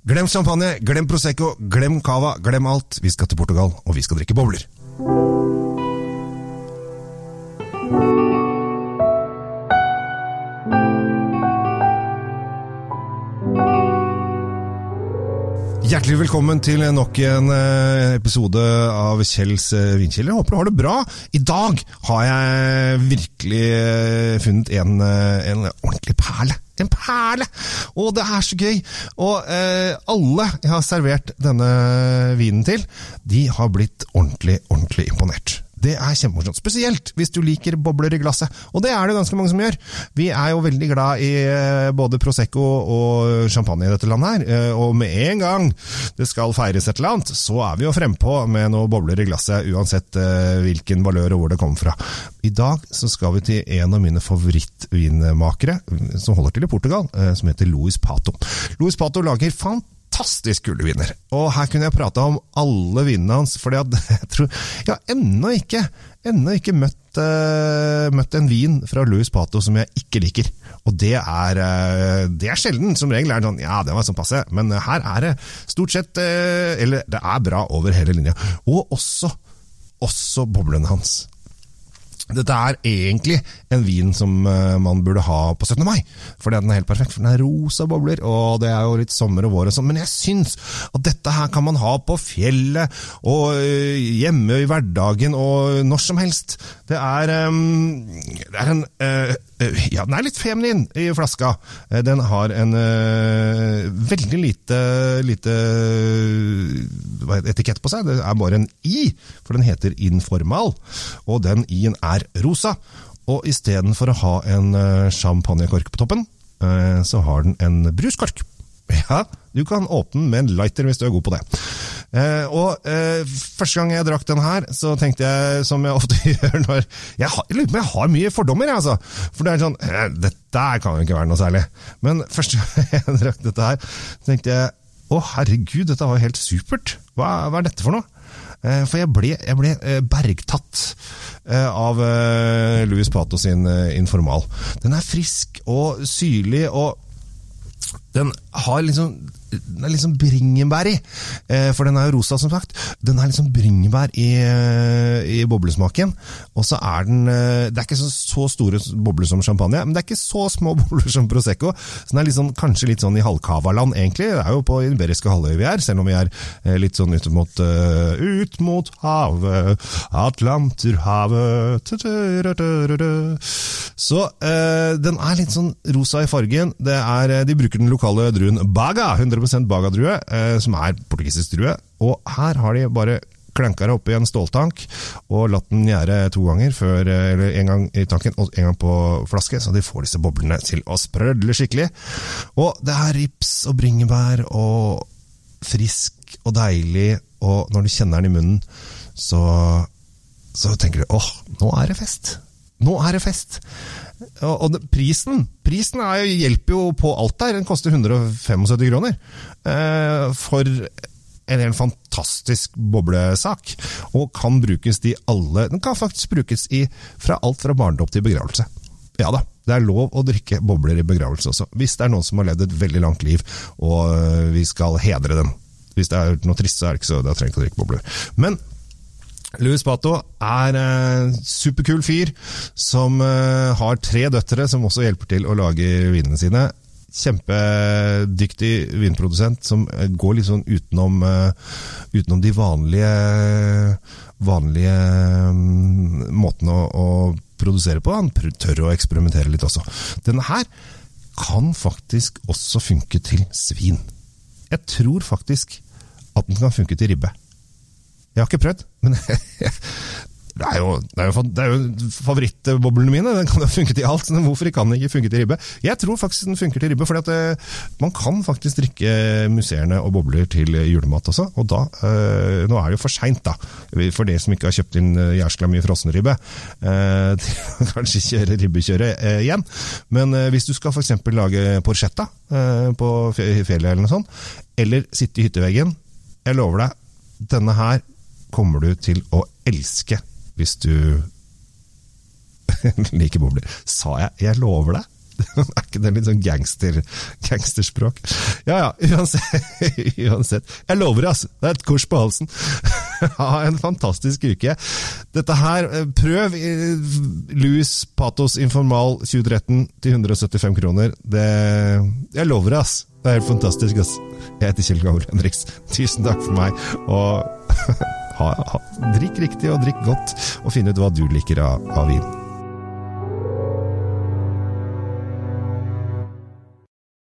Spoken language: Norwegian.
Glem champagne, glem Prosecco, glem cava, glem alt. Vi skal til Portugal, og vi skal drikke bobler. Hjertelig velkommen til nok en eh, episode av Kjells eh, vinkjeller. Håper du har det bra. I dag har jeg virkelig eh, funnet en, en ordentlig perle. En perle! Og det er så gøy! Og eh, alle jeg har servert denne vinen til, de har blitt ordentlig, ordentlig imponert. Det er kjempemorsomt. Spesielt hvis du liker bobler i glasset. Og det er det ganske mange som gjør. Vi er jo veldig glad i eh, både Prosecco og champagne i dette landet her. Eh, Og med en gang det skal feires et eller annet, så er vi jo frempå med noen bobler i glasset, uansett eh, hvilken valør og hvor det kommer fra. I dag så skal vi til en av mine favorittvinmakere, som holder til i Portugal, som heter Louis Pato. Louis Pato lager fantastisk fantastisk kule viner. Og her kunne jeg prate om alle vinene hans, fordi jeg tror Jeg har ennå ikke, ennå ikke møtt, uh, møtt en vin fra Louis Pato som jeg ikke liker. Og det er, eh, det er sjelden. Som regel er det sånn Ja, det var sånn passe. Men her er det stort sett eh, Eller det er bra over hele linja. Og også, også boblene hans. Dette er egentlig en vin som eh, man burde ha på 17. mai, fordi den er helt perfekt. For den er rosa bobler, og det er jo litt sommer og vår og sånn. Men jeg syns at dette her kan man ha på fjellet, og eh, hjemme i hverdagen, og når som helst. Det er, um, det er en eh, Ja, den er litt feminin i flaska. Den har en uh, veldig lite, lite etikett på seg. Det er bare en I, for den heter Informal. Og den I-en er rosa. Og istedenfor å ha en eh, champagnekork på toppen, eh, så har den en bruskork. Ja, du kan åpne den med en lighter hvis du er god på det. Eh, og eh, Første gang jeg drakk den her, så tenkte jeg, som jeg ofte gjør når Jeg, har, jeg jeg har mye fordommer, jeg, altså. For det er sånn eh, Dette kan jo ikke være noe særlig. Men første gang jeg drakk dette her, så tenkte jeg å herregud, dette var jo helt supert. Hva, hva er dette for noe? Eh, For jeg ble, jeg ble eh, bergtatt eh, av Louis Pato sin Informal. Den er frisk og syrlig, og den har liksom den er liksom bringebær i, eh, for den er jo rosa, som sagt. Den er liksom bringebær i, eh, i boblesmaken. Og så er den eh, Det er ikke så, store bobler som champagne, men det er ikke så små bobler som Prosecco. Så den er liksom, kanskje litt sånn i halvkavaland, egentlig. Det er jo på Iberiske halvøy vi er, selv om vi er litt sånn ut mot Ut mot havet, Atlanterhavet. Så den er litt sånn rosa i fargen. Det er, de bruker den lokale druen Baga, 100 Baga-drue, eh, som er portugisisk drue. Og her har de bare klanka det oppi en ståltank og latt den gjære to ganger, før, eh, eller en gang i tanken og en gang på flaske, så de får disse boblene til å sprødle skikkelig. Og det er rips og bringebær og frisk og deilig, og når du kjenner den i munnen, så, så tenker du åh, nå er det fest. Nå er det fest. Og, prisen prisen er, jo- hjelper jo på alt der. Den koster 175 kroner. Eh, for en helt fantastisk boblesak. Og kan brukes i alle Den kan faktisk brukes i fra alt fra barndom til begravelse. Ja da, det er lov å drikke bobler i begravelse også. Hvis det er noen som har levd et veldig langt liv, og øh, vi skal hedre dem. Hvis det er noe trist, så er det ikke så det trenger trengt å drikke bobler. Men Louis Pato er en superkul fyr som eh, har tre døtre som også hjelper til å lage vinene sine. Kjempedyktig vinprodusent som eh, går litt sånn utenom, eh, utenom de vanlige, vanlige mm, måtene å, å produsere på. Han tør å eksperimentere litt også. Denne her kan faktisk også funke til svin. Jeg tror faktisk at den kan funke til ribbe. Jeg har ikke prøvd, men det er jo, jo, jo favorittboblene mine. Den kan jo funke til alt, så hvorfor kan den ikke funke til ribbe? Jeg tror faktisk den funker til ribbe, for man kan faktisk drikke museerne og bobler til julemat også. Og da, øh, Nå er det jo for seint, da, for dere som ikke har kjøpt inn eh, jæskla mye frossenribbe. Øh, å kanskje kjøre ribbekjøret øh, igjen. Men øh, hvis du skal f.eks. lage porchetta eh, på fjellet eller noe sånt, eller sitte i hytteveggen, jeg lover deg, denne her kommer du til å elske hvis du liker bobler. Sa jeg 'jeg lover deg'? er ikke det litt sånn gangster, gangsterspråk? Ja ja, uansett. uansett. Jeg lover, ass. Det er et kors på halsen. Ha en fantastisk uke. Dette her, eh, prøv lus Louis Patos Informal 2013 til 175 kroner. Det, jeg lover, ass. Det er helt fantastisk, ass. Jeg heter Kjell Gaul Henriks. Tusen takk for meg. Og ha, ha, drikk riktig og drikk godt, og finn ut hva du liker av, av vin.